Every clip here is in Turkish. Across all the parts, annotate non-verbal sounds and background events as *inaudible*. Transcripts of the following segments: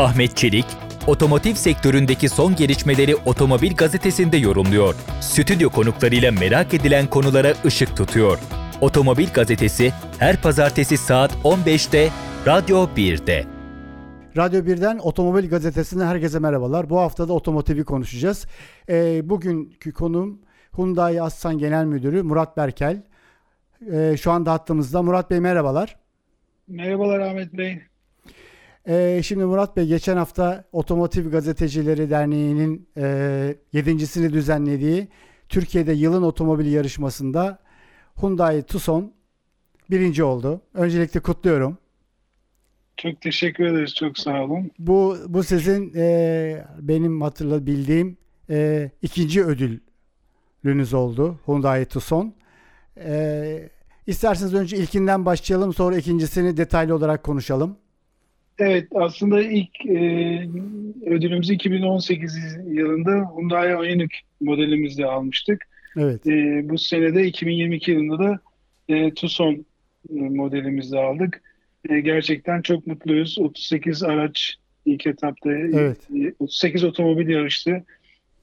Ahmet Çelik, otomotiv sektöründeki son gelişmeleri Otomobil Gazetesi'nde yorumluyor. Stüdyo konuklarıyla merak edilen konulara ışık tutuyor. Otomobil Gazetesi her pazartesi saat 15'te Radyo 1'de. Radyo 1'den Otomobil Gazetesi'ne herkese merhabalar. Bu hafta da otomotivi konuşacağız. E, bugünkü konum Hyundai Aslan Genel Müdürü Murat Berkel. E, şu anda hattımızda. Murat Bey merhabalar. Merhabalar Ahmet Bey. E, şimdi Murat Bey geçen hafta Otomotiv Gazetecileri Derneği'nin e, yedincisini düzenlediği Türkiye'de yılın otomobil yarışmasında Hyundai Tucson birinci oldu. Öncelikle kutluyorum. Çok teşekkür ederiz. Çok sağ olun. Bu bu sizin e, benim hatırlayabildiğim e, ikinci ödülünüz oldu Hyundai Tucson. E, isterseniz önce ilkinden başlayalım sonra ikincisini detaylı olarak konuşalım. Evet aslında ilk e, ödülümüzü 2018 yılında Hyundai Ioniq modelimizle almıştık. Evet. E, bu senede 2022 yılında da e, Tucson e, modelimizle aldık. E, gerçekten çok mutluyuz. 38 araç ilk etapta Evet. e, 38 otomobil yarıştı.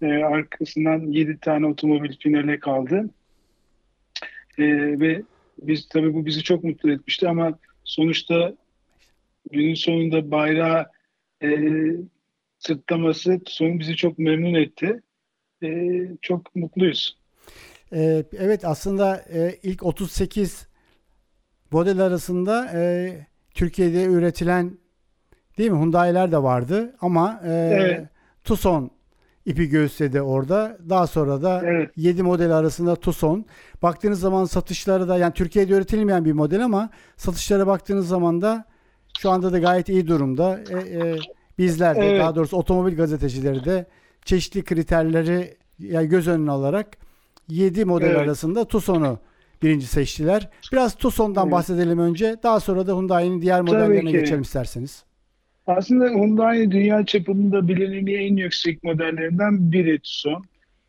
E, arkasından 7 tane otomobil finale kaldı. E, ve biz tabii bu bizi çok mutlu etmişti ama sonuçta günün sonunda bayrağı e, sırtlaması sonu bizi çok memnun etti. E, çok mutluyuz. E, evet aslında e, ilk 38 model arasında e, Türkiye'de üretilen değil mi Hyundai'ler de vardı ama e, Evet. Tucson ipi göğüsledi orada. Daha sonra da Evet. 7 model arasında Tucson. Baktığınız zaman satışları da yani Türkiye'de üretilmeyen bir model ama satışlara baktığınız zaman da şu anda da gayet iyi durumda. E, e, bizler de Evet. daha doğrusu otomobil gazetecileri de çeşitli kriterleri yani göz önüne alarak 7 model Evet. arasında Tucson'u birinci seçtiler. Biraz Tucson'dan Evet. bahsedelim önce. Daha sonra da Hyundai'nin diğer modellerine ki. geçelim isterseniz. Aslında Hyundai dünya çapında bilinirliği en yüksek modellerinden biri Tucson.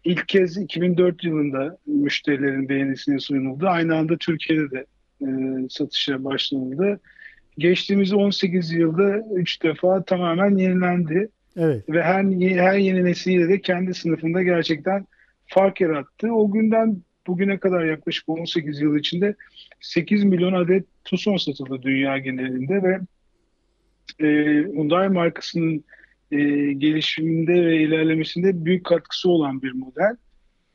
İlk kez 2004 yılında müşterilerin beğenisine sunuldu. Aynı anda Türkiye'de de e, satışa başlanıldı. Geçtiğimiz 18 yılda 3 defa tamamen yenilendi Evet. ve her her yeni nesiliyle de kendi sınıfında gerçekten fark yarattı. O günden bugüne kadar yaklaşık 18 yıl içinde 8 milyon adet Tucson satıldı dünya genelinde ve e, Hyundai markasının e, gelişiminde ve ilerlemesinde büyük katkısı olan bir model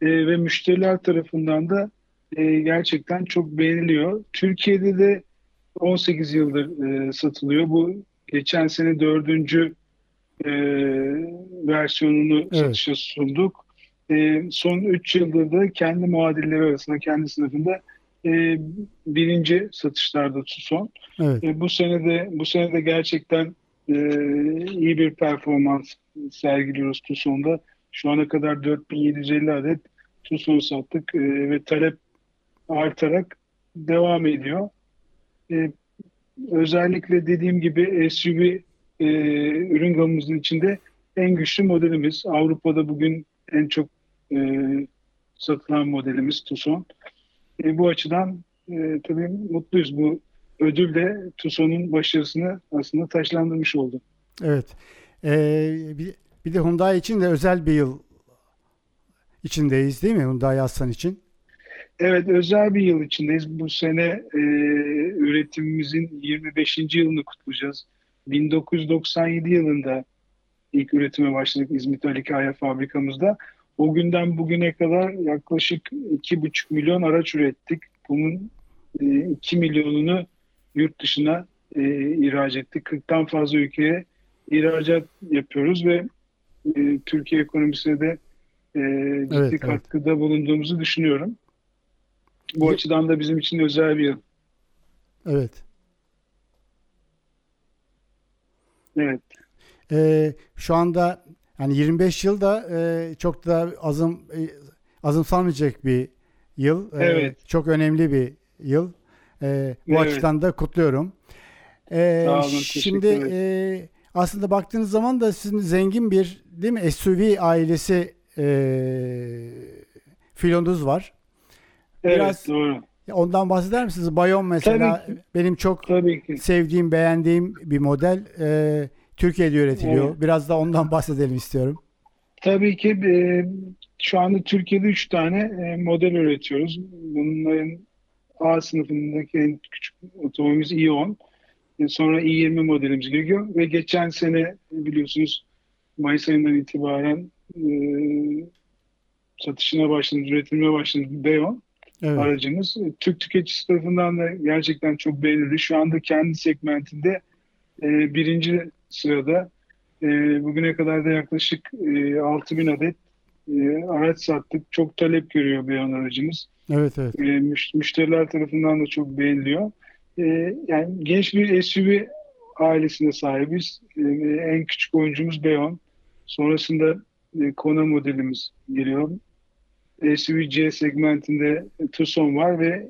E, ve müşteriler tarafından da e, gerçekten çok beğeniliyor. Türkiye'de de 18 yıldır e, satılıyor. Bu geçen sene dördüncü e, versiyonunu Evet. satışa sunduk. E, son 3 yıldır da kendi muadilleri arasında, kendi sınıfında e, birinci satışlarda Tucson. Evet. E, bu senede bu senede gerçekten e, iyi bir performans sergiliyoruz Tucson'da. Şu ana kadar 4750 adet Tucson sattık e, ve talep artarak devam ediyor. E, özellikle dediğim gibi SUV e, ürün gamımızın içinde en güçlü modelimiz. Avrupa'da bugün en çok e, satılan modelimiz Tucson. E, bu açıdan e, tabii mutluyuz. Bu ödül de Tucson'un başarısını aslında taşlandırmış oldu. Evet. Ee, bir, bir de Hyundai için de özel bir yıl içindeyiz değil mi? Hyundai Aslan için. Evet özel bir yıl içindeyiz. Bu sene e, üretimimizin 25. yılını kutlayacağız. 1997 yılında ilk üretime başladık İzmit Ali Kaya fabrikamızda. O günden bugüne kadar yaklaşık 2,5 milyon araç ürettik. Bunun e, 2 milyonunu yurt dışına e, ihraç ettik. 40'tan fazla ülkeye ihracat yapıyoruz ve e, Türkiye ekonomisine de e, ciddi Evet, evet. katkıda bulunduğumuzu düşünüyorum. Bu açıdan da bizim için özel bir yıl. Evet. Evet. Ee, şu anda yani 25 yıl da e, çok da azım e, azımsanmayacak bir yıl. Ee, Evet. Çok önemli bir yıl. Ee, bu Evet. açıdan da kutluyorum. Sağ olun, şimdi e, aslında baktığınız zaman da sizin zengin bir değil mi SUV ailesi e, filonuz var. Evet Biraz- doğru. Ondan bahseder misiniz? Bayon mesela Tabii benim çok Tabii ki. sevdiğim, beğendiğim bir model. Ee, Türkiye'de üretiliyor. Evet. Biraz da ondan bahsedelim istiyorum. Tabii ki e, şu anda Türkiye'de 3 tane e, model üretiyoruz. Bunların A sınıfındaki en küçük otomobilimiz i10. E, sonra i20 modelimiz geliyor ve geçen sene biliyorsunuz Mayıs ayından itibaren e, satışına başladı, üretilmeye başladı B10 evet. aracımız. Türk tüketicisi tarafından da gerçekten çok beğenildi. Şu anda kendi segmentinde e, birinci sırada. E, bugüne kadar da yaklaşık e, 6 bin adet e, araç sattık. Çok talep görüyor B10 aracımız. Evet, evet. E, müş, müşteriler tarafından da çok beğeniliyor. E, yani genç bir SUV ailesine sahibiz. E, en küçük oyuncumuz B10. Sonrasında e, Kona modelimiz geliyor. SUV C segmentinde Tucson var ve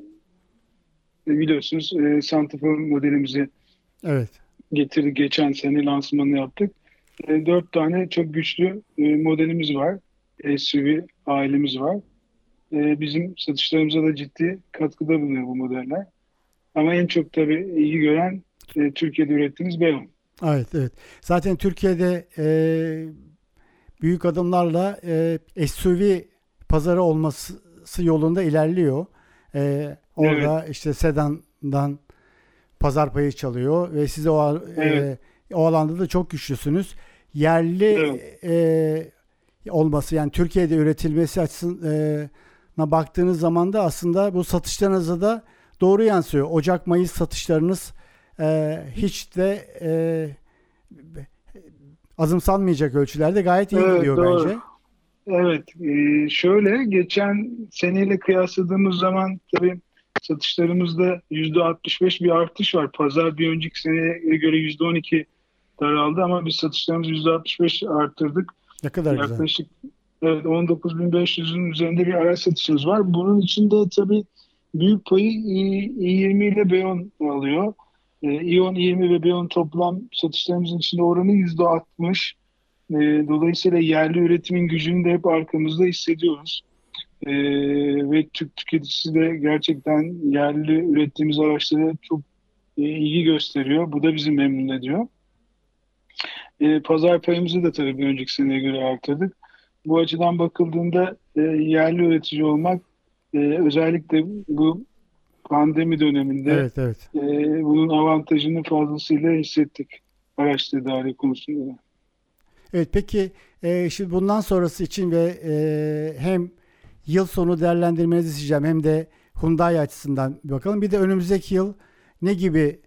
e, biliyorsunuz e, Santa Fe modelimizi evet. getirdik. Geçen sene lansmanını yaptık. E, dört tane çok güçlü e, modelimiz var. SUV ailemiz var. E, bizim satışlarımıza da ciddi katkıda bulunuyor bu modeller. Ama en çok tabii iyi gören e, Türkiye'de ürettiğimiz Beyon. Evet, evet. Zaten Türkiye'de e, büyük adımlarla e, SUV pazarı olması yolunda ilerliyor. E, orada evet. işte sedandan pazar payı çalıyor ve size o evet. e, o alanda da çok güçlüsünüz. Yerli evet. e, olması yani Türkiye'de üretilmesi açısına baktığınız zaman da aslında bu satışlarınıza da doğru yansıyor. Ocak Mayıs satışlarınız e, hiç de e, azımsanmayacak ölçülerde gayet iyi evet, gidiyor doğru. bence. Evet, e, şöyle geçen seneyle kıyasladığımız zaman tabii satışlarımızda %65 bir artış var. Pazar bir önceki seneye göre %12 daraldı ama biz satışlarımızı %65 arttırdık. Ne kadar Yaklaşık güzel. Evet, 19.500'ün üzerinde bir araç satışımız var. Bunun içinde tabii büyük payı i20 ile Beyon alıyor. İon 20 ve Beyon toplam satışlarımızın içinde oranı %60. E, dolayısıyla yerli üretimin gücünü de hep arkamızda hissediyoruz. E, ve Türk tüketicisi de gerçekten yerli ürettiğimiz araçlara çok e, ilgi gösteriyor. Bu da bizi memnun ediyor. E, pazar payımızı da tabii bir önceki seneye göre arttırdık. Bu açıdan bakıldığında e, yerli üretici olmak e, özellikle bu pandemi döneminde evet, evet. E, bunun avantajını fazlasıyla hissettik araç tedariği konusunda. Evet peki e, şimdi bundan sonrası için ve e, hem yıl sonu değerlendirmenizi isteyeceğim hem de Hyundai açısından bakalım. Bir de önümüzdeki yıl ne gibi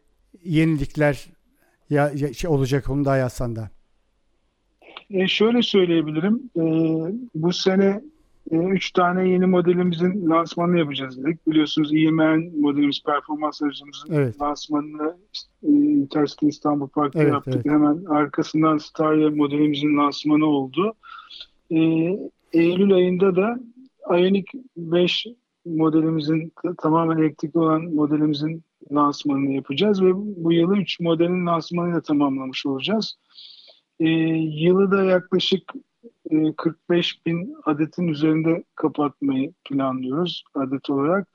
yenilikler ya, ya şey olacak Hyundai Hasan'da? E şöyle söyleyebilirim. E, bu sene e, üç tane yeni modelimizin lansmanını yapacağız dedik. Biliyorsunuz EMN modelimiz, performans aracımızın evet. lansmanını e, Intercity İstanbul Park'ta evet, yaptık. Evet. Hemen arkasından Starya modelimizin lansmanı oldu. E, Eylül ayında da Ioniq 5 modelimizin tamamen elektrikli olan modelimizin lansmanını yapacağız ve bu yılı 3 modelin lansmanını da tamamlamış olacağız. E, yılı da yaklaşık 45 e, bin adetin üzerinde kapatmayı planlıyoruz adet olarak.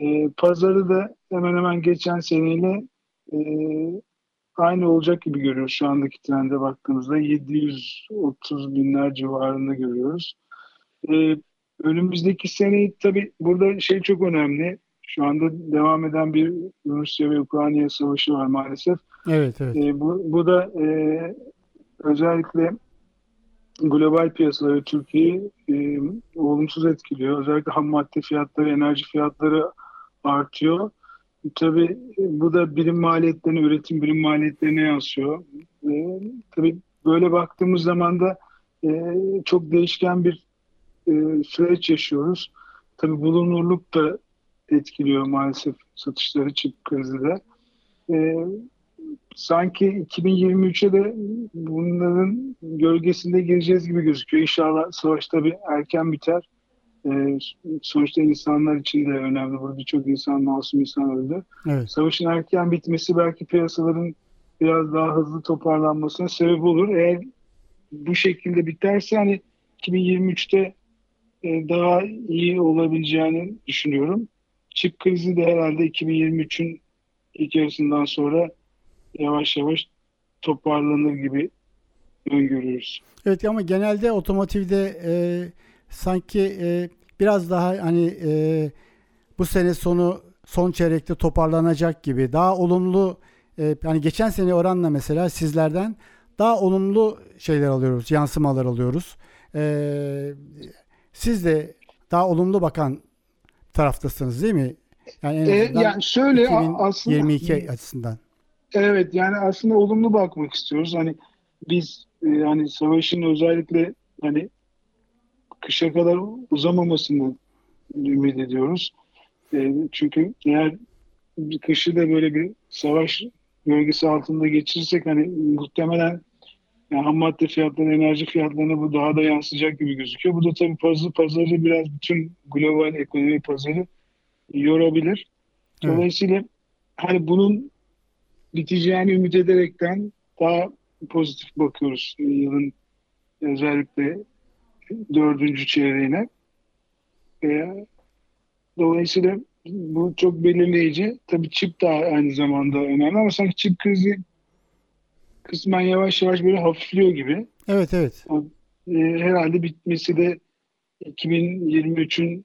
E, pazarı da hemen hemen geçen seneyle e, aynı olacak gibi görüyoruz şu andaki trende baktığımızda 730 binler civarında görüyoruz. E, önümüzdeki seneyi tabii burada şey çok önemli. Şu anda devam eden bir Rusya ve Ukrayna savaşı var maalesef. Evet, evet. E, bu, bu da e, özellikle global piyasaları Türkiye'yi e, olumsuz etkiliyor. Özellikle ham madde fiyatları, enerji fiyatları artıyor. Tabii bu da birim maliyetlerine, üretim birim maliyetlerine yansıyor. E, tabii böyle baktığımız zaman da e, çok değişken bir e, süreç yaşıyoruz. Tabii bulunurluk da etkiliyor maalesef satışları çip krizinde. E, sanki 2023'e de bunların gölgesinde gireceğiz gibi gözüküyor. İnşallah savaş tabii erken biter. Ee, sonuçta insanlar için de önemli. Burada birçok insan, masum insan öldü. Evet. Savaşın erken bitmesi belki piyasaların biraz daha hızlı toparlanmasına sebep olur. Eğer bu şekilde biterse hani 2023'te e, daha iyi olabileceğini düşünüyorum. Çip krizi de herhalde 2023'ün ilk yarısından sonra yavaş yavaş toparlanır gibi öngörüyoruz. Evet ama genelde otomotivde e, sanki e, biraz daha hani e, bu sene sonu son çeyrekte toparlanacak gibi daha olumlu e, hani geçen sene oranla mesela sizlerden daha olumlu şeyler alıyoruz, yansımalar alıyoruz. E, siz de daha olumlu bakan taraftasınız değil mi? Yani, en e, yani şöyle 2022 aslında açısından. Evet yani aslında olumlu bakmak istiyoruz. Hani biz e, hani savaşın özellikle hani kışa kadar uzamamasını ümit ediyoruz. E, çünkü eğer bir kışı da böyle bir savaş bölgesi altında geçirirsek hani muhtemelen yani ham madde fiyatları, enerji fiyatlarına bu daha da yansıyacak gibi gözüküyor. Bu da tabii pazarı, pazarı biraz bütün global ekonomi pazarı yorabilir. Dolayısıyla evet. hani bunun biteceğini ümit ederekten daha pozitif bakıyoruz yılın özellikle dördüncü çeyreğine. E, dolayısıyla bu çok belirleyici. Tabii çip de aynı zamanda önemli ama sanki çip krizi kısmen yavaş yavaş böyle hafifliyor gibi. Evet evet. E, herhalde bitmesi de 2023'ün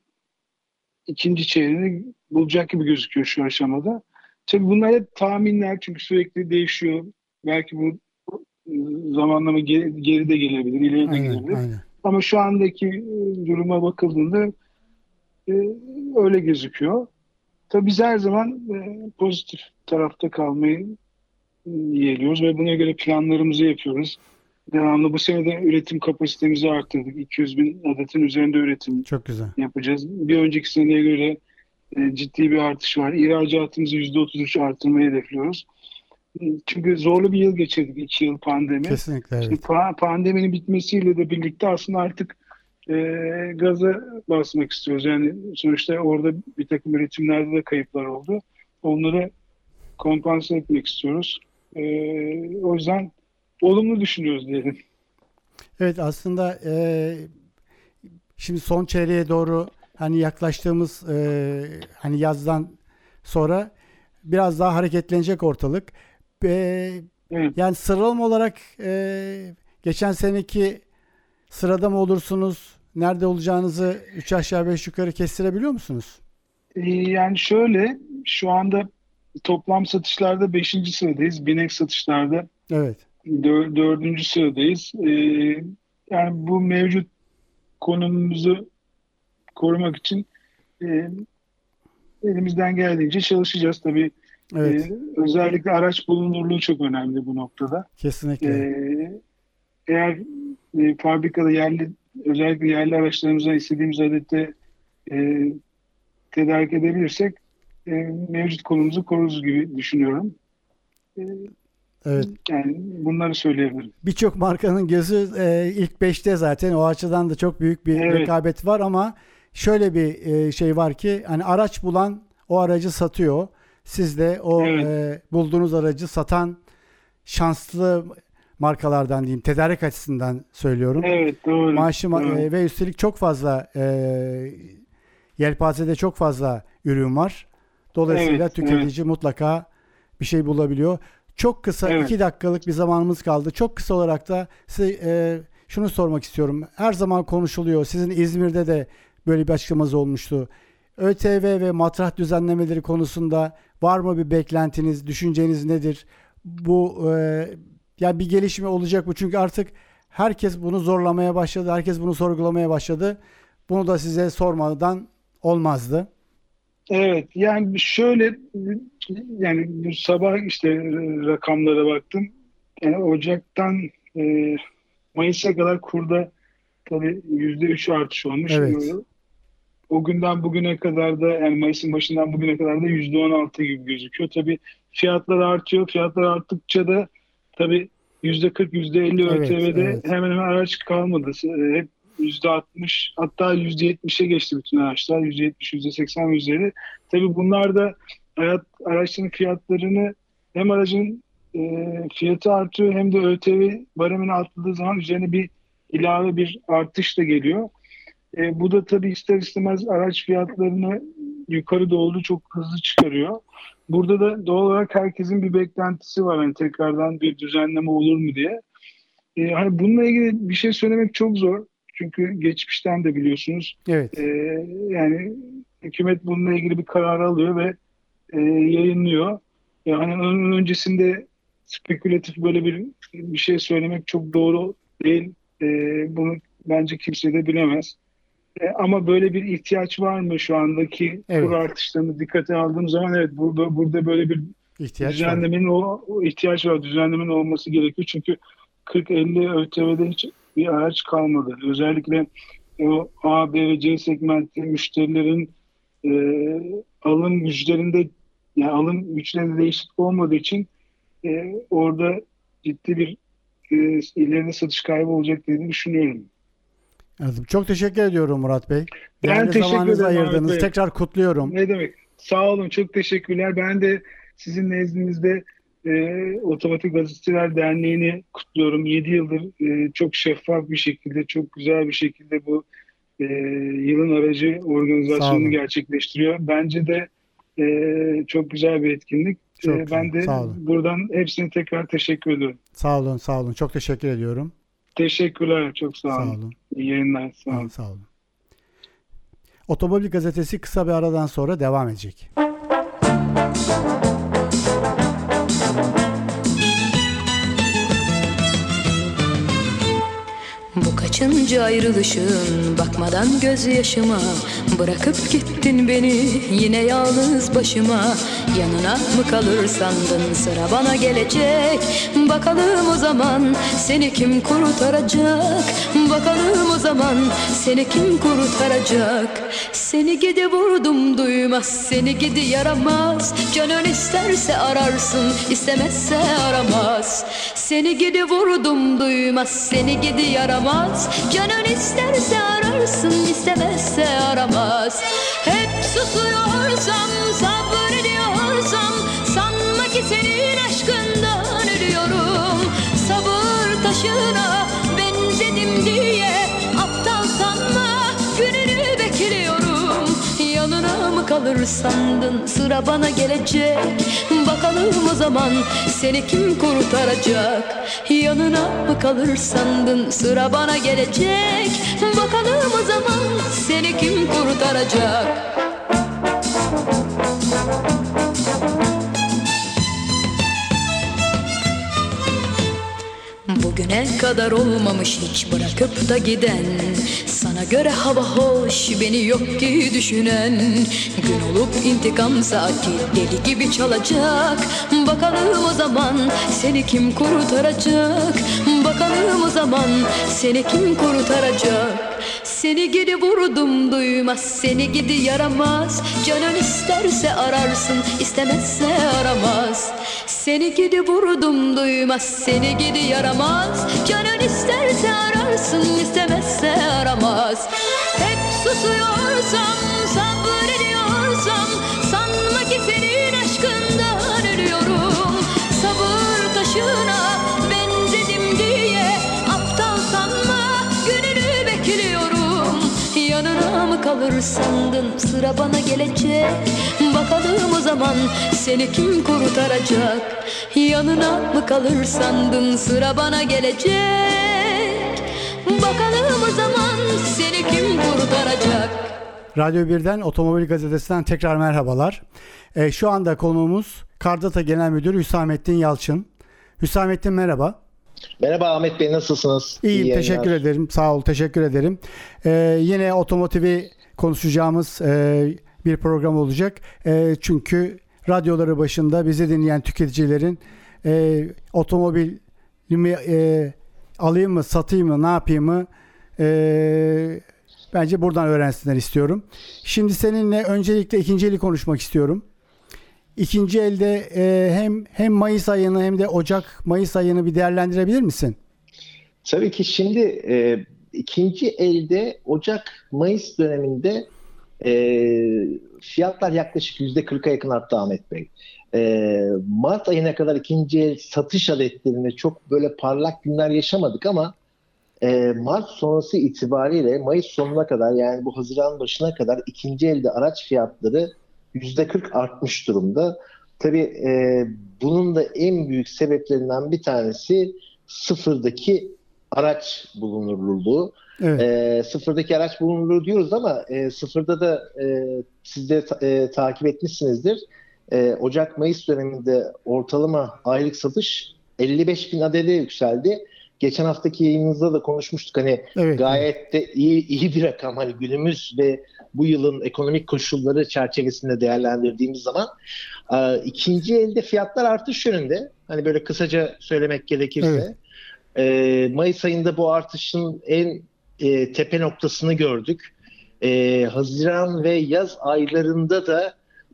ikinci çeyreğini bulacak gibi gözüküyor şu aşamada. Tabii bunlar hep tahminler çünkü sürekli değişiyor. Belki bu zamanlama geri, geri de gelebilir, ileri de gelebilir. Aynen. Ama şu andaki e, duruma bakıldığında e, öyle gözüküyor. Tabii biz her zaman e, pozitif tarafta kalmayı yeğliyoruz ve buna göre planlarımızı yapıyoruz. Devamlı bu sene de üretim kapasitemizi arttırdık. 200 bin adetin üzerinde üretim Çok güzel. yapacağız. Bir önceki seneye göre e, ciddi bir artış var. İhracatımızı %33 artırmayı hedefliyoruz. Çünkü zorlu bir yıl geçirdik, iki yıl pandemi. Kesinlikle evet. Pa- pandeminin bitmesiyle de birlikte aslında artık e, gaza basmak istiyoruz. Yani sonuçta orada bir takım üretimlerde de kayıplar oldu. Onları kompanse etmek istiyoruz. E, o yüzden olumlu düşünüyoruz diyelim. Evet aslında e, şimdi son çeyreğe doğru hani yaklaştığımız e, hani yazdan sonra biraz daha hareketlenecek ortalık. E. Yani sıralama olarak e, geçen seneki sırada mı olursunuz? Nerede olacağınızı 3 aşağı 5 yukarı kestirebiliyor musunuz? E, yani şöyle şu anda toplam satışlarda 5. sıradayız. Binek satışlarda evet. 4. sıradayız. E, yani bu mevcut konumumuzu korumak için e, elimizden geldiğince çalışacağız. Tabii evet. e, özellikle araç bulunurluğu çok önemli bu noktada. Kesinlikle. E, eğer e, fabrikada yerli özellikle yerli araçlarımıza istediğimiz adette e, tedarik edebilirsek e, mevcut konumuzu koruruz gibi düşünüyorum. E, Evet. Yani bunları söyleyebilirim. Birçok markanın gözü e, ilk 5'te zaten o açıdan da çok büyük bir evet. rekabet var ama şöyle bir e, şey var ki hani araç bulan o aracı satıyor. Siz de o evet. e, bulduğunuz aracı satan şanslı markalardan diyeyim tedarik açısından söylüyorum. Evet doğru. Maaşı doğru. E, ve üstelik çok fazla e, yelpazede çok fazla ürün var. Dolayısıyla evet, tüketici evet. mutlaka bir şey bulabiliyor. Çok kısa evet. iki dakikalık bir zamanımız kaldı. Çok kısa olarak da size e, şunu sormak istiyorum. Her zaman konuşuluyor. Sizin İzmir'de de böyle bir açıklamanız olmuştu. ÖTV ve matrah düzenlemeleri konusunda var mı bir beklentiniz, düşünceniz nedir? Bu e, yani bir gelişme olacak mı? Çünkü artık herkes bunu zorlamaya başladı, herkes bunu sorgulamaya başladı. Bunu da size sormadan olmazdı. Evet, yani şöyle yani bu sabah işte rakamlara baktım. Yani Ocak'tan e, Mayıs'a kadar kurda tabii yüzde üç artış olmuş. Evet o günden bugüne kadar da yani Mayıs'ın başından bugüne kadar da yüzde on altı gibi gözüküyor. Tabii fiyatlar artıyor. Fiyatlar arttıkça da tabii yüzde kırk, yüzde elli ÖTV'de evet. hemen hemen araç kalmadı. Hep yüzde altmış hatta yüzde yetmişe geçti bütün araçlar. Yüzde yetmiş, yüzde seksen üzeri. Tabii bunlar da araçların fiyatlarını hem aracın e, fiyatı artıyor hem de ÖTV baremini arttığı zaman üzerine bir ilave bir artış da geliyor. E, bu da tabii ister istemez araç fiyatlarını yukarı doğru çok hızlı çıkarıyor. burada da doğal olarak herkesin bir beklentisi var. Hani tekrardan bir düzenleme olur mu diye. E, hani bununla ilgili bir şey söylemek çok zor. Çünkü geçmişten de biliyorsunuz. Evet. E, yani hükümet bununla ilgili bir karar alıyor ve e, yayınlıyor. Yani onun öncesinde spekülatif böyle bir bir şey söylemek çok doğru değil. E, bunu bence kimse de bilemez. E, ama böyle bir ihtiyaç var mı şu andaki evet. kur artışlarını dikkate aldığım zaman evet burada burada böyle bir ihtiyaç düzenlemenin var. o, ihtiyaç var. Düzenlemenin olması gerekiyor. Çünkü 40-50 ÖTV'de hiç bir araç kalmadı. Özellikle o A, B ve C segmenti müşterilerin e, alım güçlerinde yani alım güçlerinde değişiklik olmadığı için e, orada ciddi bir e, ileride satış kaybı olacak diye düşünüyorum. Evet, çok teşekkür ediyorum Murat Bey. Ben Değerli teşekkür zamanınızı ederim ayırdınız. Bey. Tekrar kutluyorum. Ne demek? Sağ olun. Çok teşekkürler. Ben de sizin nezdinizde e, Otomatik Gazeteciler Derneği'ni kutluyorum. 7 yıldır e, çok şeffaf bir şekilde, çok güzel bir şekilde bu e, yılın aracı organizasyonunu gerçekleştiriyor. Bence de e, çok güzel bir etkinlik. Çok E, ben de buradan hepsine tekrar teşekkür ediyorum. Sağ olun, sağ olun. Çok teşekkür ediyorum. Teşekkürler. Çok sağ olun. Sağ olun. İyi yayınlar. Sağ olun. Sağ olun. Otomobil gazetesi kısa bir aradan sonra devam edecek. Bu kaçıncı ayrılışın bakmadan gözyaşıma Bırakıp gittin beni yine yalnız başıma Yanına mı kalır sandın sıra? Bana gelecek. Bakalım o zaman seni kim kurtaracak? Bakalım o zaman seni kim kurtaracak? Seni gidi vurdum duymaz seni gidi yaramaz. Canın isterse ararsın istemezse aramaz. Seni gidi vurdum duymaz seni gidi yaramaz. Canın isterse ararsın istemezse aramaz. Hep susuyorsam sabrediyorsam Sanma ki senin aşkından ölüyorum. Sabır taşına benzedim diye Aptal sanma gününü bekliyorum. Yanına mı kalır sandın? Sıra bana gelecek. Bakalım o zaman seni kim kurtaracak? Yanına mı kalır sandın? Sıra bana gelecek. Bakalım o zaman seni kim kurtaracak Bugüne kadar olmamış hiç bırakıp da giden. Sana göre hava hoş beni yok ki düşünen. Gün olup intikam saati deli gibi çalacak. Bakalım o zaman seni kim kurtaracak? Bakalım o zaman seni kim kurtaracak? Seni gidi vurdum duymaz. Seni gidi yaramaz. Canın isterse ararsın istemezse aramaz Seni gidi vurdum duymaz seni gidi yaramaz. Canın isterse ararsın istemezse aramaz. Hep susuyorsam sabrediyorsam Sanma ki senin aşkından ölüyorum. Sabır taşına benzedim diye Aptal sanma gününü bekliyorum. Yanına mı kalır sandın sıra bana gelecek Bakalım o zaman seni kim kurtaracak Yanına mı kalır sandın sıra bana gelecek Bakalım o zaman seni kim kurtaracak Radyo 1'den Otomobil Gazetesi'nden tekrar merhabalar. Ee, şu anda konuğumuz Kardata Genel Müdürü Hüsamettin Yalçın. Hüsamettin merhaba. Merhaba Ahmet Bey nasılsınız? İyiyim İyi teşekkür ederim. Sağ ol teşekkür ederim. Ee, yine otomotivi konuşacağımız e, bir program olacak. E, çünkü radyoları başında bizi dinleyen tüketicilerin e, otomobilimi e, alayım mı satayım mı ne yapayım mı e, bence buradan öğrensinler istiyorum. Şimdi seninle öncelikle ikinci eli konuşmak istiyorum. İkinci elde e, hem hem Mayıs ayını hem de Ocak Mayıs ayını bir değerlendirebilir misin? Tabii ki şimdi e, ikinci elde Ocak-Mayıs döneminde e, fiyatlar yaklaşık %40'a yakın arttı Ahmet Bey. E, Mart ayına kadar ikinci el satış adetlerinde çok böyle parlak günler yaşamadık ama e, Mart sonrası itibariyle Mayıs sonuna kadar yani bu Haziran başına kadar ikinci elde araç fiyatları %40 artmış durumda. Tabii e, bunun da en büyük sebeplerinden bir tanesi sıfırdaki araç bulunurluluğu. Evet. E, sıfırdaki araç bulunurluğu diyoruz ama e, sıfırda da e, siz de ta, e, takip etmişsinizdir. E, Ocak-Mayıs döneminde ortalama aylık satış 55 bin adede yükseldi. Geçen haftaki yayınımızda da konuşmuştuk hani evet, gayet de iyi iyi bir rakam hani günümüz ve bu yılın ekonomik koşulları çerçevesinde değerlendirdiğimiz zaman e, ikinci elde fiyatlar artış yönünde. Hani böyle kısaca söylemek gerekirse evet. e, Mayıs ayında bu artışın en e, tepe noktasını gördük. E, Haziran ve yaz aylarında da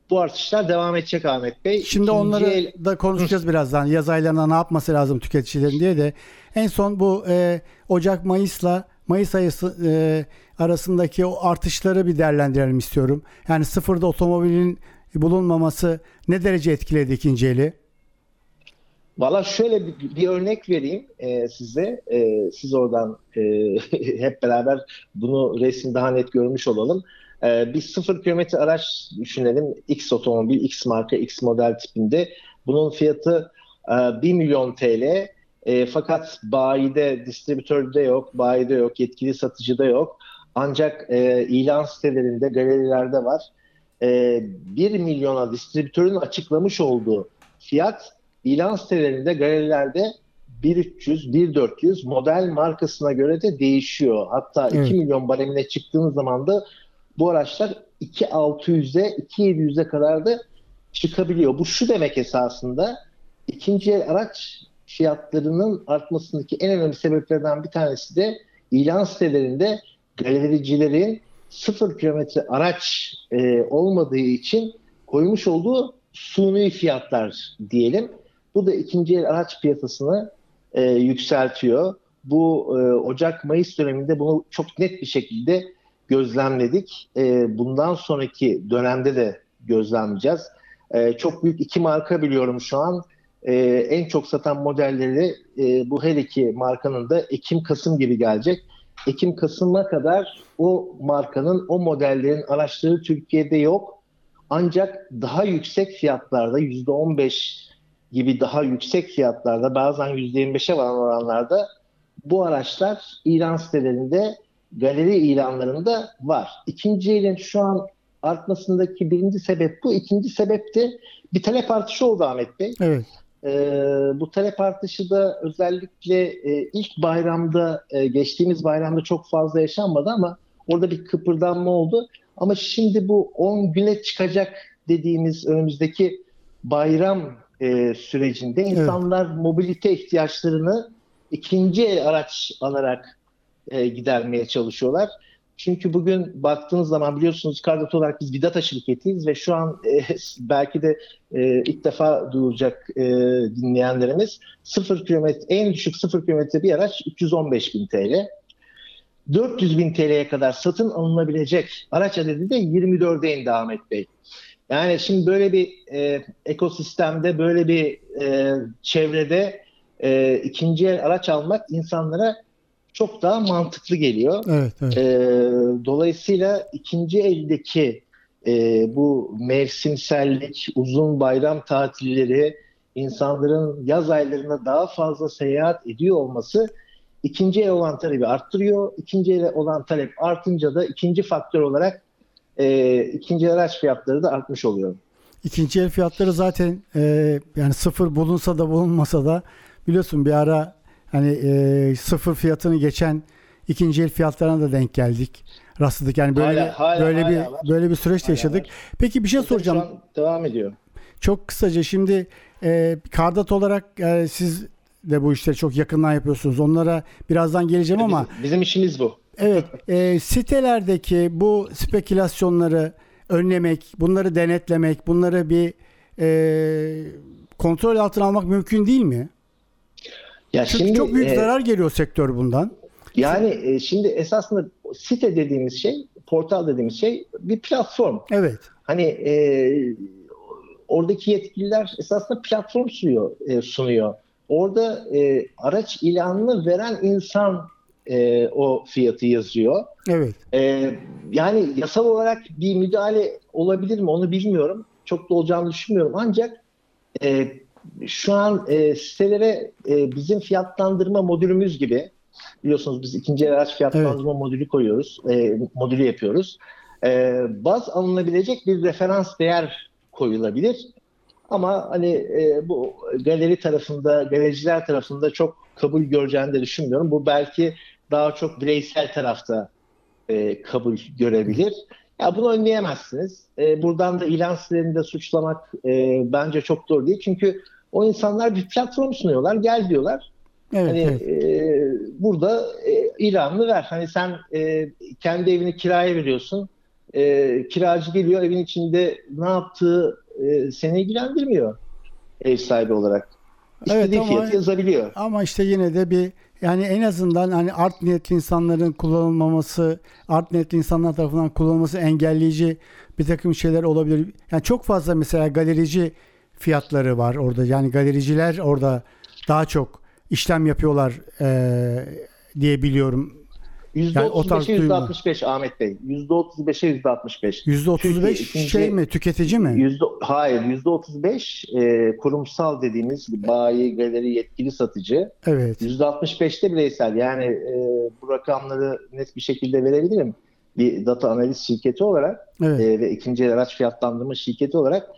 bu artışlar devam edecek Ahmet Bey. Şimdi İkinci onları el... da konuşacağız birazdan. Yaz aylarında ne yapması lazım tüketicilerin diye de. En son bu e, Ocak Mayıs'la Mayıs ayı e, arasındaki o artışları bir değerlendirelim istiyorum. Yani sıfırda otomobilin bulunmaması ne derece etkiledi ikinci eli? Valla şöyle bir, bir örnek vereyim e, size. E, siz oradan e, *laughs* hep beraber bunu resim daha net görmüş olalım. E, bir sıfır kilometre araç düşünelim. X otomobil, X marka, X model tipinde. Bunun fiyatı e, 1 milyon TL. E, fakat bayide, distribütörde yok, bayide yok, yetkili satıcıda yok. Ancak e, ilan sitelerinde, galerilerde var. E, 1 milyona distribütörün açıklamış olduğu fiyat ilan sitelerinde, galerilerde 1300, 1400 model markasına göre de değişiyor. Hatta evet. 2 milyon baremine çıktığınız zaman da bu araçlar 2600'e, 2700'e kadar da çıkabiliyor. Bu şu demek esasında ikinci el araç fiyatlarının artmasındaki en önemli sebeplerden bir tanesi de ilan sitelerinde galericilerin sıfır kilometre araç e, olmadığı için koymuş olduğu suni fiyatlar diyelim. Bu da ikinci el araç piyasasını e, yükseltiyor. Bu e, Ocak-Mayıs döneminde bunu çok net bir şekilde gözlemledik. E, bundan sonraki dönemde de gözlemleyeceğiz. E, çok büyük iki marka biliyorum şu an. E, en çok satan modelleri e, bu her iki markanın da Ekim-Kasım gibi gelecek. Ekim-Kasım'a kadar o markanın, o modellerin araçları Türkiye'de yok. Ancak daha yüksek fiyatlarda %15 gibi daha yüksek fiyatlarda bazen %25'e varan oranlarda bu araçlar ilan sitelerinde galeri ilanlarında var. İkinci elin şu an artmasındaki birinci sebep bu. İkinci sebep de bir talep artışı oldu Ahmet Bey. Evet. Ee, bu talep artışı da özellikle e, ilk bayramda, e, geçtiğimiz bayramda çok fazla yaşanmadı ama orada bir kıpırdanma oldu. Ama şimdi bu 10 güne çıkacak dediğimiz önümüzdeki bayram e, sürecinde insanlar evet. mobilite ihtiyaçlarını ikinci el araç alarak e, gidermeye çalışıyorlar. Çünkü bugün baktığınız zaman biliyorsunuz Kardot olarak biz bir data şirketiyiz ve şu an e, *laughs* belki de e, ilk defa duyulacak e, dinleyenlerimiz 0 kilometre en düşük 0 kilometre bir araç 315 bin TL. 400 bin TL'ye kadar satın alınabilecek araç adedi de 24'e indi Ahmet Bey. Yani şimdi böyle bir e, ekosistemde, böyle bir e, çevrede e, ikinci el araç almak insanlara çok daha mantıklı geliyor. Evet, evet. E, dolayısıyla ikinci eldeki e, bu mevsimsellik, uzun bayram tatilleri, insanların yaz aylarında daha fazla seyahat ediyor olması ikinci el olan talebi arttırıyor. İkinci el olan talep artınca da ikinci faktör olarak e, ikinci el araç fiyatları da artmış oluyor. İkinci el fiyatları zaten e, yani sıfır bulunsa da bulunmasa da biliyorsun bir ara hani e, sıfır fiyatını geçen ikinci el fiyatlarına da denk geldik. Rastladık yani böyle hala, hala, böyle hala bir var. böyle bir süreç hala yaşadık. Var. Peki bir şey soracağım. devam ediyor. Çok kısaca şimdi e, Kardat olarak e, siz de bu işleri çok yakından yapıyorsunuz. Onlara birazdan geleceğim ama bizim, bizim işimiz bu. Evet, e, sitelerdeki bu spekülasyonları önlemek, bunları denetlemek, bunları bir e, kontrol altına almak mümkün değil mi? Ya Çünkü şimdi, çok büyük e, zarar geliyor sektör bundan. Yani e, şimdi esasında site dediğimiz şey, portal dediğimiz şey bir platform. Evet. Hani e, oradaki yetkililer esasında platform sunuyor. E, sunuyor. Orada e, araç ilanını veren insan e, o fiyatı yazıyor. Evet. E, yani yasal olarak bir müdahale olabilir mi onu bilmiyorum. Çok da olacağını düşünmüyorum. Ancak e, şu an e, sitelere e, bizim fiyatlandırma modülümüz gibi biliyorsunuz biz ikinci el araç fiyatlandırma evet. modülü koyuyoruz, e, modülü yapıyoruz. E, baz alınabilecek bir referans değer koyulabilir. Ama hani e, bu galeri tarafında, galericiler tarafında çok kabul göreceğini de düşünmüyorum. Bu belki daha çok bireysel tarafta e, kabul görebilir. Ya bunu önleyemezsiniz. E, buradan da ilan sitelerini suçlamak e, bence çok doğru değil. Çünkü o insanlar bir platform sunuyorlar, gel diyorlar. Evet, hani evet. E, burada e, ilanını ver. Hani sen e, kendi evini kiraya veriyorsun. E, kiracı geliyor evin içinde ne yaptığı e, seni ilgilendirmiyor ev sahibi olarak. İstediği evet, fiyatı yazabiliyor. Ama işte yine de bir yani en azından hani art niyetli insanların kullanılmaması, art niyetli insanlar tarafından kullanılması engelleyici bir takım şeyler olabilir. Yani çok fazla mesela galerici fiyatları var orada. Yani galericiler orada daha çok işlem yapıyorlar e, diye biliyorum. %35'e yani %65 Ahmet Bey. %35'e %65. %35 Türkiye, şey mi? Tüketici mi? Yüzde, hayır. %35 e, kurumsal dediğimiz bayi, galeri, yetkili satıcı. Evet. %65'te bireysel. Yani e, bu rakamları net bir şekilde verebilirim. Bir data analiz şirketi olarak evet. e, ve ikinci el araç fiyatlandırma şirketi olarak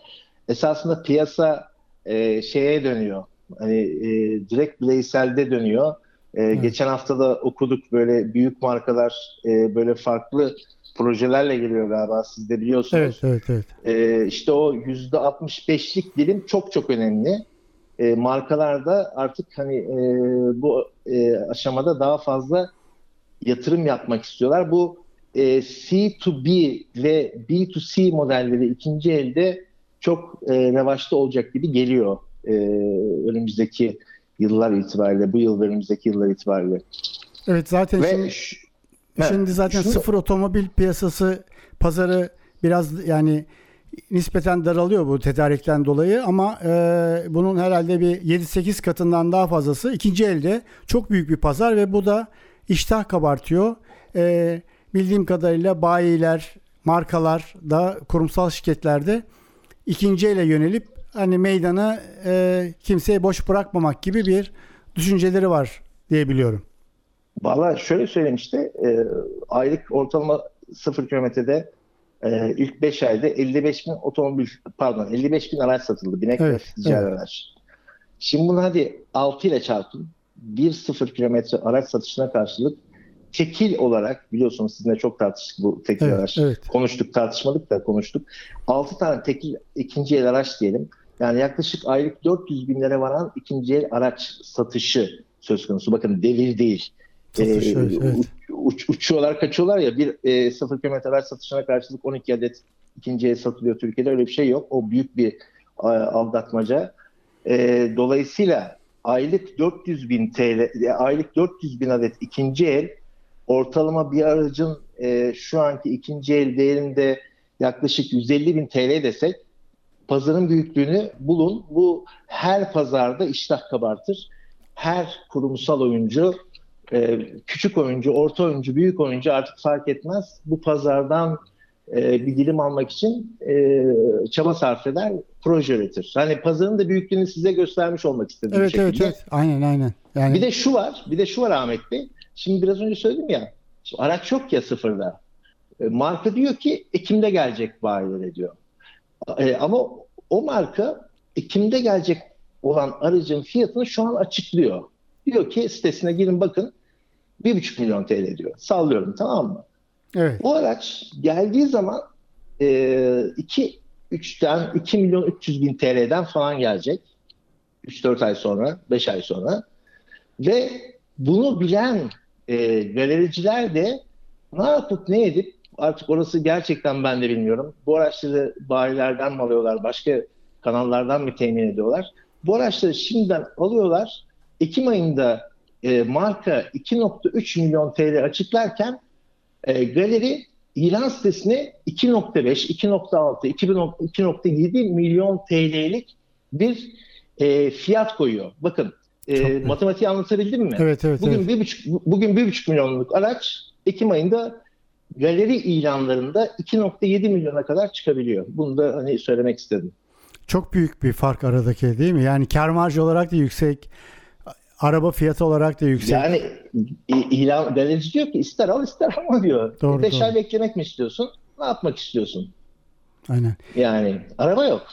esasında piyasa e, şeye dönüyor. Hani e, direkt bireyselde dönüyor ee, Geçen hafta da okuduk böyle büyük markalar e, böyle farklı projelerle geliyor galiba siz de biliyorsunuz. Evet, evet, evet. E, işte o %65'lik dilim çok çok önemli. E, markalar da artık hani e, bu e, aşamada daha fazla yatırım yapmak istiyorlar. Bu e, C2B ve B2C modelleri ikinci elde çok e, revaçta olacak gibi geliyor e, önümüzdeki yıllar itibariyle, bu yıl ve önümüzdeki yıllar itibariyle. Evet zaten Ve şimdi, şu, şimdi zaten şunu, sıfır otomobil piyasası pazarı biraz yani nispeten daralıyor bu tedarikten dolayı ama e, bunun herhalde bir 7-8 katından daha fazlası ikinci elde çok büyük bir pazar ve bu da iştah kabartıyor. E, bildiğim kadarıyla bayiler, markalar da kurumsal şirketlerde ikinci ele yönelip hani meydanı e, kimseye boş bırakmamak gibi bir düşünceleri var diyebiliyorum. Valla şöyle söyleyeyim işte e, aylık ortalama sıfır kilometrede e, ilk 5 ayda 55 bin otomobil pardon 55 bin araç satıldı. Binek evet, ve ticari evet. araç. Şimdi bunu hadi 6 ile çarpın. 1 sıfır kilometre araç satışına karşılık tekil olarak biliyorsunuz sizinle çok tartıştık bu tekil evet, araç. Evet. Konuştuk tartışmadık da konuştuk. 6 tane tekil ikinci el araç diyelim. Yani yaklaşık aylık 400 binlere varan ikinci el araç satışı söz konusu. Bakın devir değil. Satış, ee, evet. uç, uçuyorlar kaçıyorlar ya bir e, 0 km araç satışına karşılık 12 adet ikinci el satılıyor Türkiye'de öyle bir şey yok. O büyük bir e, aldatmaca. E, dolayısıyla aylık 400 bin TL, e, aylık 400 bin adet ikinci el ortalama bir aracın e, şu anki ikinci el değerinde yaklaşık 150 bin TL desek pazarın büyüklüğünü bulun. Bu her pazarda iştah kabartır. Her kurumsal oyuncu, e, küçük oyuncu, orta oyuncu, büyük oyuncu artık fark etmez. Bu pazardan e, bir dilim almak için e, çaba sarf eder, proje üretir. Hani pazarın da büyüklüğünü size göstermiş olmak istedim. Evet, evet, evet. Aynen, aynen. Yani... Bir de şu var, bir de şu var Ahmet Bey. Şimdi biraz önce söyledim ya, araç yok ya sıfırda. Marka diyor ki Ekim'de gelecek bayilere diyor. E, ama o marka Ekim'de gelecek olan aracın fiyatını şu an açıklıyor. Diyor ki sitesine girin bakın 1,5 milyon TL diyor. Sallıyorum tamam mı? Evet. Bu araç geldiği zaman e, 2 3'ten 2 milyon 300 bin TL'den falan gelecek. 3-4 ay sonra, 5 ay sonra. Ve bunu bilen e, galericiler de ne yapıp ne edip artık orası gerçekten ben de bilmiyorum. Bu araçları bayilerden mi alıyorlar, başka kanallardan mı temin ediyorlar? Bu araçları şimdiden alıyorlar. Ekim ayında e, marka 2.3 milyon TL açıklarken e, galeri ilan sitesine 2.5, 2.6, 2.7 milyon TL'lik bir e, fiyat koyuyor. Bakın e, matematiği anlatabildim mi? Evet, evet. Bugün evet. bir buçuk, bugün bir buçuk milyonluk araç Ekim ayında galeri ilanlarında 2.7 milyona kadar çıkabiliyor. Bunu da hani söylemek istedim. Çok büyük bir fark aradaki değil mi? Yani kar marjı olarak da yüksek, araba fiyatı olarak da yüksek. Yani ilan galerisi diyor ki ister al ister *laughs* alma diyor. Doğru, Beş doğru. ay beklemek mi istiyorsun? Ne yapmak istiyorsun? Aynen. Yani araba yok.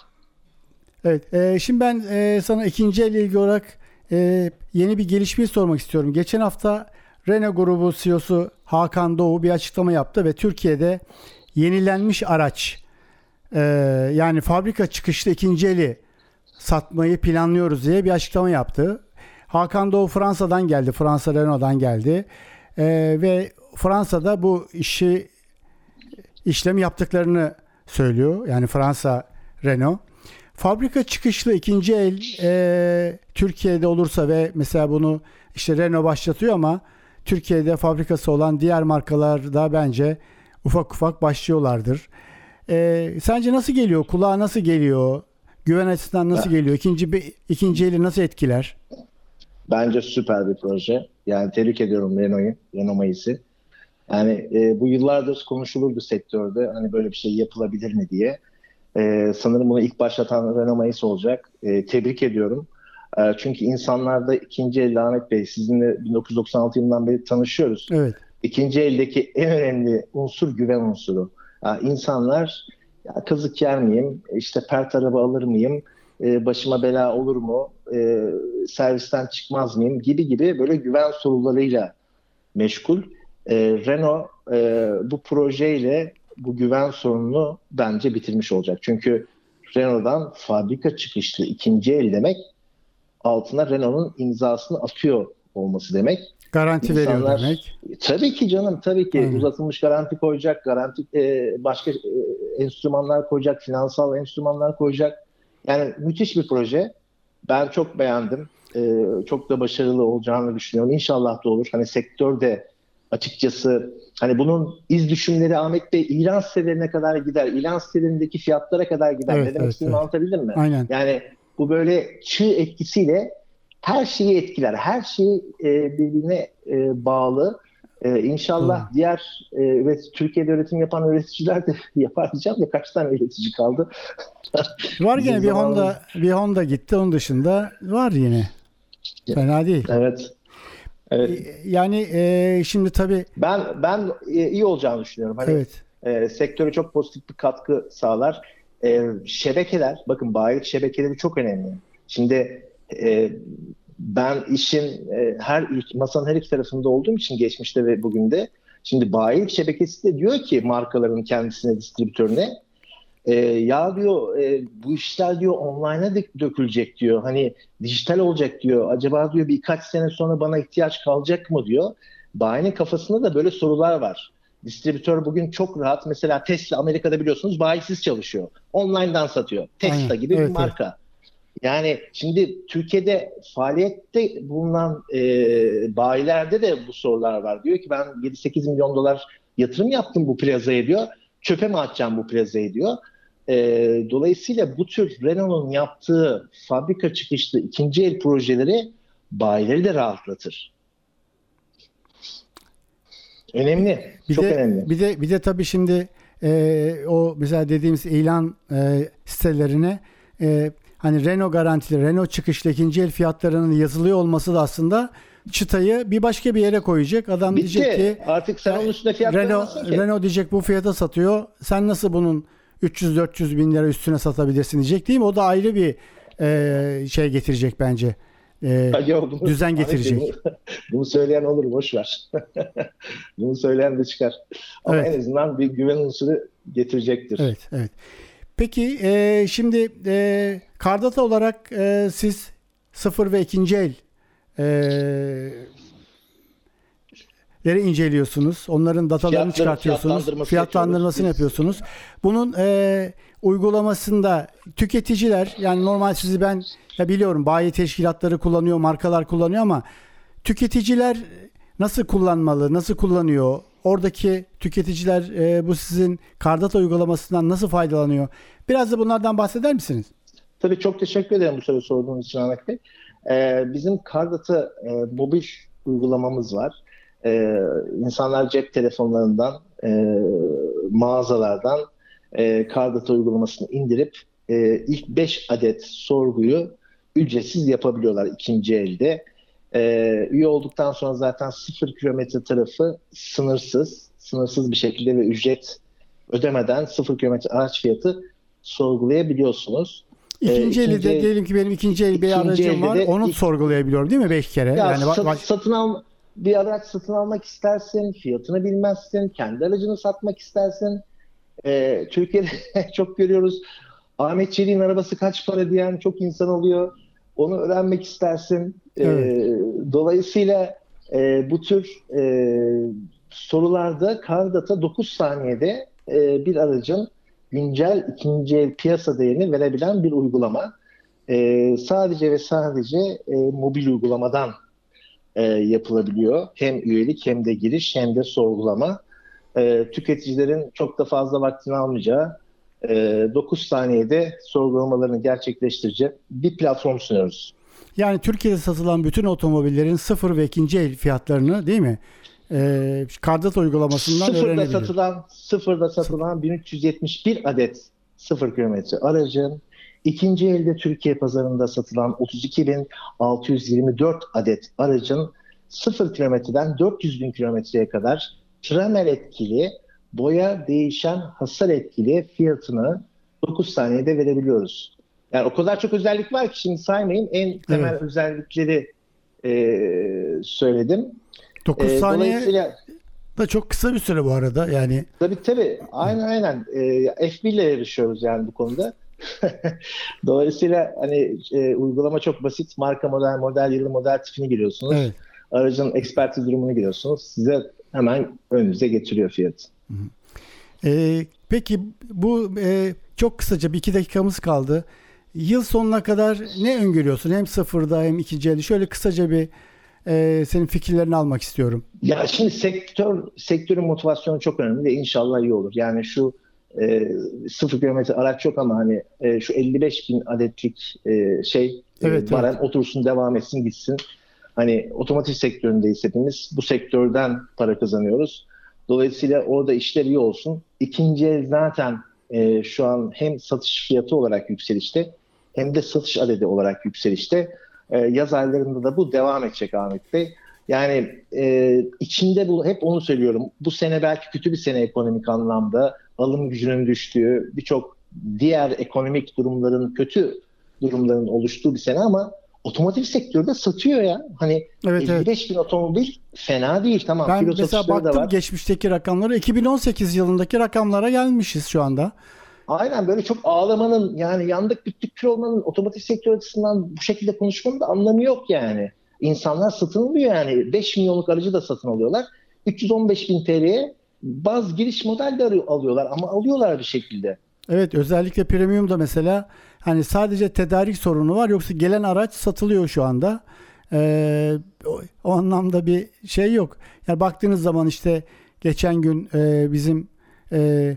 Evet. e, şimdi ben e, sana ikinci el ilgili olarak e, yeni bir gelişmeyi sormak istiyorum. Geçen hafta Renault grubu CEO'su Hakan Doğu bir açıklama yaptı ve Türkiye'de yenilenmiş araç e, yani fabrika çıkışlı ikinci eli satmayı planlıyoruz diye bir açıklama yaptı. Hakan Doğu Fransa'dan geldi. Fransa Renault'dan geldi. E, ve Fransa'da bu işi işlem yaptıklarını söylüyor. Yani Fransa Renault. Fabrika çıkışlı ikinci el e, Türkiye'de olursa ve mesela bunu işte Renault başlatıyor ama Türkiye'de fabrikası olan diğer markalar da bence ufak ufak başlıyorlardır. E, sence nasıl geliyor? Kulağa nasıl geliyor? Güven açısından nasıl geliyor? İkinci bir ikinci eli nasıl etkiler? Bence süper bir proje. Yani tebrik ediyorum Renault'u, Renault Mayıs'ı. Yani e, bu yıllardır konuşulurdu sektörde hani böyle bir şey yapılabilir mi diye. E, sanırım bunu ilk başlatan Renault Mayıs olacak. E, tebrik ediyorum. E, çünkü insanlarda ikinci el Ahmet Bey sizinle 1996 yılından beri tanışıyoruz. Evet. İkinci eldeki en önemli unsur güven unsuru. Yani insanlar ya kazık yer miyim, işte pert araba alır mıyım, e, başıma bela olur mu, e, servisten çıkmaz mıyım gibi gibi böyle güven sorularıyla meşgul. E, Renault e, bu projeyle bu güven sorununu bence bitirmiş olacak. Çünkü Renault'dan fabrika çıkışlı ikinci el demek altına Renault'un imzasını atıyor olması demek. Garanti veriyor İnsanlar- demek. Tabii ki canım tabii ki Aynen. uzatılmış garanti koyacak, garanti e, başka e, enstrümanlar koyacak, finansal enstrümanlar koyacak. Yani müthiş bir proje. Ben çok beğendim. E, çok da başarılı olacağını düşünüyorum. İnşallah da olur. Hani sektörde açıkçası hani bunun iz düşümleri Ahmet Bey ilan sitelerine kadar gider. İlan sitelerindeki fiyatlara kadar gider. Evet, ne demek evet, istediğimi evet. anlatabildim mi? Aynen. Yani bu böyle çığ etkisiyle her şeyi etkiler. Her şey e, birbirine e, bağlı. E, inşallah Doğru. diğer e, üret- Türkiye'de üretim yapan üreticiler de *laughs* yapar diyeceğim de kaç tane üretici kaldı? *laughs* Var Bizim bir Honda bir Honda gitti. Onun dışında var yine. Fena değil. Evet. Evet. Yani e, şimdi tabii Ben ben e, iyi olacağını düşünüyorum. Hani evet. e, sektöre çok pozitif bir katkı sağlar. E, şebekeler, bakın bayilik şebekeleri çok önemli. Şimdi e, ben işin e, her masanın her iki tarafında olduğum için geçmişte ve bugün de şimdi bayilik şebekesi de diyor ki markaların kendisine, distribütörüne e, ya diyor e, bu işler diyor online'a dö- dökülecek diyor. Hani dijital olacak diyor. Acaba diyor birkaç sene sonra bana ihtiyaç kalacak mı diyor. Bayinin kafasında da böyle sorular var. Distribütör bugün çok rahat. Mesela Tesla Amerika'da biliyorsunuz bayisiz çalışıyor. Online'dan satıyor. Tesla Aynen. gibi Evet, bir marka. Yani şimdi Türkiye'de faaliyette bulunan e, bayilerde de bu sorular var. Diyor ki ben 7-8 milyon dolar yatırım yaptım bu plazaya diyor. Çöpe mi atacağım bu plazayı diyor. E, dolayısıyla bu tür Renault'un yaptığı fabrika çıkışlı ikinci el projeleri bayileri de rahatlatır. Önemli. Bir çok de, önemli. Bir de bir de tabii şimdi e, o mesela dediğimiz ilan e, sitelerine e, hani Renault garantili, Renault çıkışlı ikinci el fiyatlarının yazılıyor olması da aslında çıtayı bir başka bir yere koyacak. Adam Bitti. diyecek ki Artık sen onun üstüne fiyat Renault, ki. Renault diyecek bu fiyata satıyor. Sen nasıl bunun 300-400 bin lira üstüne satabilirsin diyecek değil mi? O da ayrı bir e, şey getirecek bence. E, Yok, bunu- düzen getirecek. Bunu, *laughs* bunu söyleyen olur boş ver. *laughs* bunu söyleyen de çıkar. Ama Evet. en azından bir güven unsuru getirecektir. Evet, evet. Peki e, şimdi e, Kardata olarak e, siz sıfır ve ikinci el e, leri inceliyorsunuz. Onların datalarını Fiyatları- çıkartıyorsunuz. fiyatlandırmasını Fiyatlandırmasını yapıyorsunuz. Bunun e, uygulamasında tüketiciler yani normal sizi ben ya biliyorum bayi teşkilatları kullanıyor, markalar kullanıyor ama tüketiciler nasıl kullanmalı, nasıl kullanıyor? Oradaki tüketiciler e, bu sizin Kardata uygulamasından nasıl faydalanıyor? Biraz da bunlardan bahseder misiniz? Tabii çok teşekkür ederim bu soruyu sorduğunuz için Ahmet Bey. Ee, bizim Kardata e, mobil uygulamamız var. Ee, insanlar cep telefonlarından, e, mağazalardan e, Kardata uygulamasını indirip e, ilk 5 adet sorguyu ücretsiz yapabiliyorlar ikinci elde. E, üye olduktan sonra zaten sıfır kilometre tarafı sınırsız, sınırsız bir şekilde ve ücret ödemeden sıfır kilometre araç fiyatı sorgulayabiliyorsunuz. İkinci ee, eli de diyelim ki benim ikinci el bir aracım var. Onu ilk, sorgulayabiliyorum değil mi beş kere? Ya yani sat, baş... satın al bir araç satın almak istersin, fiyatını bilmezsin, kendi aracını satmak istersin. Ee, Türkiye'de *laughs* çok görüyoruz. Ahmet Çelik'in arabası kaç para diyen çok insan oluyor. Onu öğrenmek istersin. Ee, evet. dolayısıyla e, bu tür e, sorularda Cardata 9 saniyede e, bir aracın güncel ikinci el piyasa değerini verebilen bir uygulama. E, sadece ve sadece e, mobil uygulamadan e, yapılabiliyor. Hem üyelik hem de giriş hem de sorgulama. E, tüketicilerin çok da fazla vaktini almayacağı e, 9 saniyede sorgulamalarını gerçekleştirecek bir platform sunuyoruz. Yani Türkiye'de satılan bütün otomobillerin sıfır ve ikinci el fiyatlarını değil mi? e, Kardat uygulamasından sıfırda öğrenebiliyor. Satılan, sıfırda satılan 1371 adet sıfır kilometre aracın ikinci elde Türkiye pazarında satılan 32.624 adet aracın sıfır kilometreden 400 bin kilometreye kadar tramer etkili, boya değişen hasar etkili fiyatını 9 saniyede verebiliyoruz. Yani o kadar çok özellik var ki şimdi saymayayım. En temel evet. özellikleri e, söyledim. 9 e, saniye da çok kısa bir süre bu arada yani. Tabii tabii. Aynen aynen. E, F1 ile yarışıyoruz yani bu konuda. *laughs* Dolayısıyla hani e, uygulama çok basit. Marka model, model yılı, model tipini giriyorsunuz. Evet. Aracın ekspertiz durumunu giriyorsunuz. Size hemen önünüze getiriyor fiyat. E, peki bu e, çok kısaca bir iki dakikamız kaldı. Yıl sonuna kadar ne öngörüyorsun? Hem sıfırda hem ikinci elde. Şöyle kısaca bir e, senin fikirlerini almak istiyorum. Ya şimdi sektör sektörün motivasyonu çok önemli ve inşallah iyi olur. Yani şu e, sıfır kilometre araç yok ama hani e, şu 55 bin adetlik e, şey e, evet, e, barem evet. otursun devam etsin gitsin. Hani otomotiv sektöründeyiz hepimiz. Bu sektörden para kazanıyoruz. Dolayısıyla orada işler iyi olsun. İkinci el zaten e, şu an hem satış fiyatı olarak yükselişte hem de satış adedi olarak yükselişte. E, yaz aylarında da bu devam edecek Ahmet Bey. Yani e, içinde bu hep onu söylüyorum. Bu sene belki kötü bir sene ekonomik anlamda. Alım gücünün düştüğü, birçok diğer ekonomik durumların kötü durumların oluştuğu bir sene ama otomotiv sektörde satıyor ya. Hani evet, 55 evet. bin otomobil fena değil tamam. Ben mesela baktım geçmişteki rakamlara 2018 yılındaki rakamlara gelmişiz şu anda. Aynen böyle çok ağlamanın yani yandık bittik kül olmanın otomotiv sektör açısından bu şekilde konuşmanın da anlamı yok yani. İnsanlar satın alıyor yani 5 milyonluk aracı da satın alıyorlar. 315 bin TL'ye baz giriş model de alıyorlar ama alıyorlar bir şekilde. Evet özellikle premiumda mesela hani sadece tedarik sorunu var yoksa gelen araç satılıyor şu anda. Ee, o, o anlamda bir şey yok. Yani baktığınız zaman işte geçen gün e, bizim e,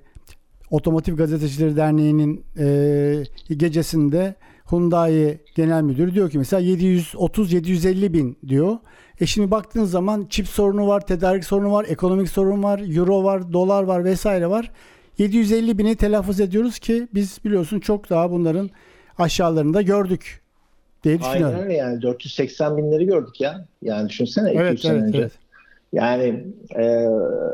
Otomotiv Gazetecileri Derneği'nin e, gecesinde Hyundai Genel Müdürü diyor ki mesela 730-750 bin diyor. E şimdi baktığınız zaman çip sorunu var, tedarik sorunu var, ekonomik sorun var, euro var, dolar var vesaire var. 750 bini telaffuz ediyoruz ki biz biliyorsun çok daha bunların aşağılarında gördük diye düşünüyorum. Aynen öyle yani 480 binleri gördük ya. Yani düşünsene evet, 200 evet, sene önce. Evet. Yani e,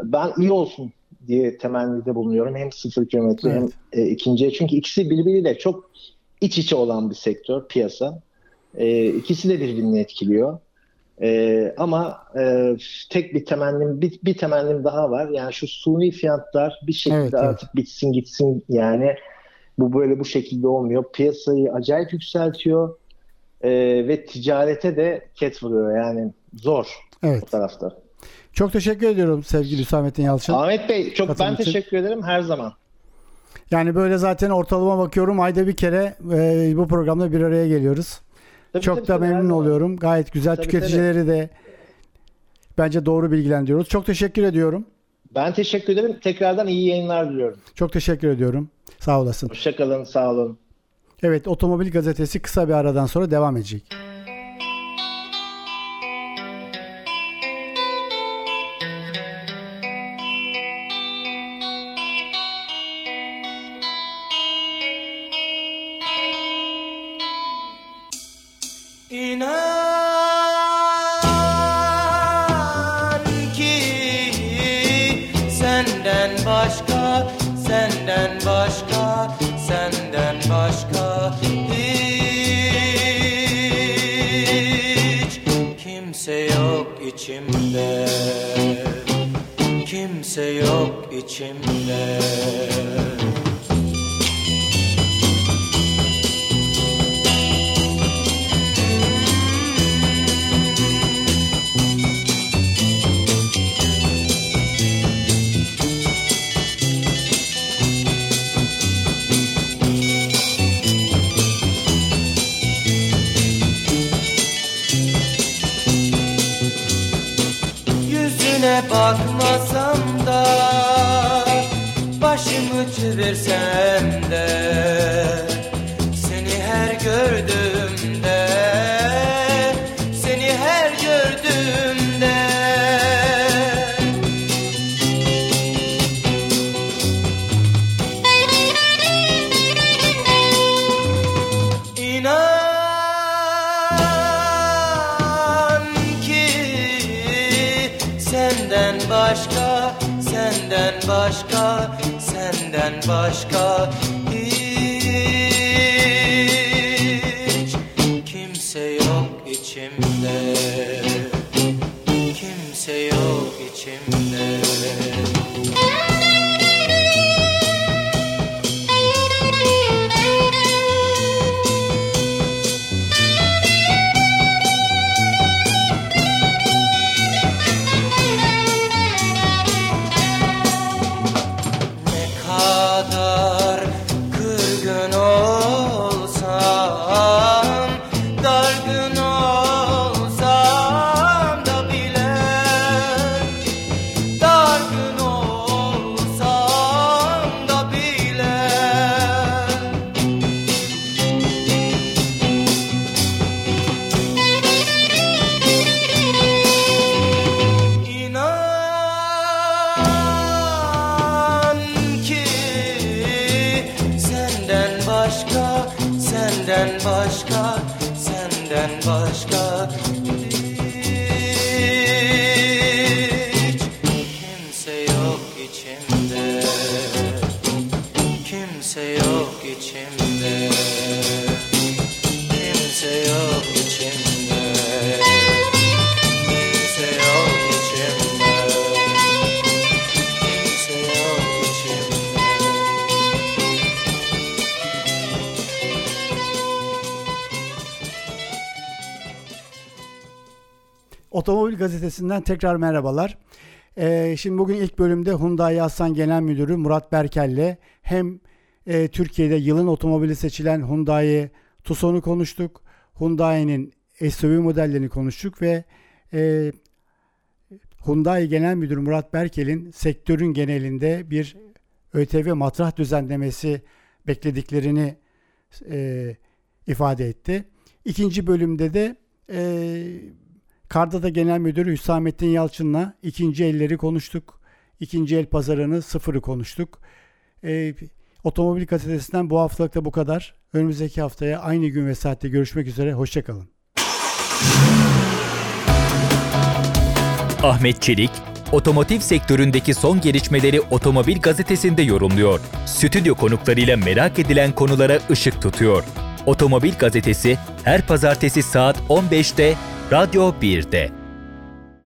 ben iyi olsun diye temennide bulunuyorum. Hem sıfır kilometre evet. hem e, ikinciye. Çünkü ikisi birbiriyle çok iç içe olan bir sektör, piyasa. E, ikisi de birbirini etkiliyor. E, ama e, tek bir temennim, bir, bir temennim daha var. Yani şu suni fiyatlar bir şekilde evet, artık evet. bitsin gitsin. Yani bu böyle bu şekilde olmuyor. Piyasayı acayip yükseltiyor e, ve ticarete de ket vuruyor. Yani zor evet. o tarafta. Çok teşekkür ediyorum sevgili Hüsamettin Yalçın. Ahmet Bey çok ben teşekkür ederim her zaman. Yani böyle zaten ortalama bakıyorum ayda bir kere e, bu programda bir araya geliyoruz. Tabii, çok tabii, da tabii, memnun oluyorum. Gayet güzel tabii, tüketicileri tabii. de bence doğru bilgilendiriyoruz. Çok teşekkür ediyorum. Ben teşekkür ederim. Tekrardan iyi yayınlar diliyorum. Çok teşekkür ediyorum. Sağ olasın. Hoşçakalın, sağ olun. Evet, Otomobil Gazetesi kısa bir aradan sonra devam edecek. İnan ki senden başka, senden başka, senden başka hiç kimse yok içimde. Kimse yok içimde. Senden başka, senden başka, senden başka içimde. Kimse yok içimde. Otomobil Gazetesi'nden tekrar merhabalar. Ee, şimdi bugün ilk bölümde Hyundai Aslan Genel Müdürü Murat Berkel'le hem e, Türkiye'de yılın otomobili seçilen Hyundai Tucson'u konuştuk. Hyundai'nin SUV modellerini konuştuk ve e, Hyundai Genel Müdürü Murat Berkel'in sektörün genelinde bir ÖTV matrah düzenlemesi beklediklerini e, ifade etti. İkinci bölümde de e, Kardada Genel Müdürü Hüsamettin Yalçın'la ikinci elleri konuştuk. İkinci el pazarını sıfırı konuştuk. E, Otomobil gazetesinden bu haftalıkta bu kadar. Önümüzdeki haftaya aynı gün ve saatte görüşmek üzere. Hoşçakalın. Ahmet Çelik, otomotiv sektöründeki son gelişmeleri Otomobil Gazetesi'nde yorumluyor. Stüdyo konuklarıyla merak edilen konulara ışık tutuyor. Otomobil Gazetesi her pazartesi saat 15'te Radyo 1'de.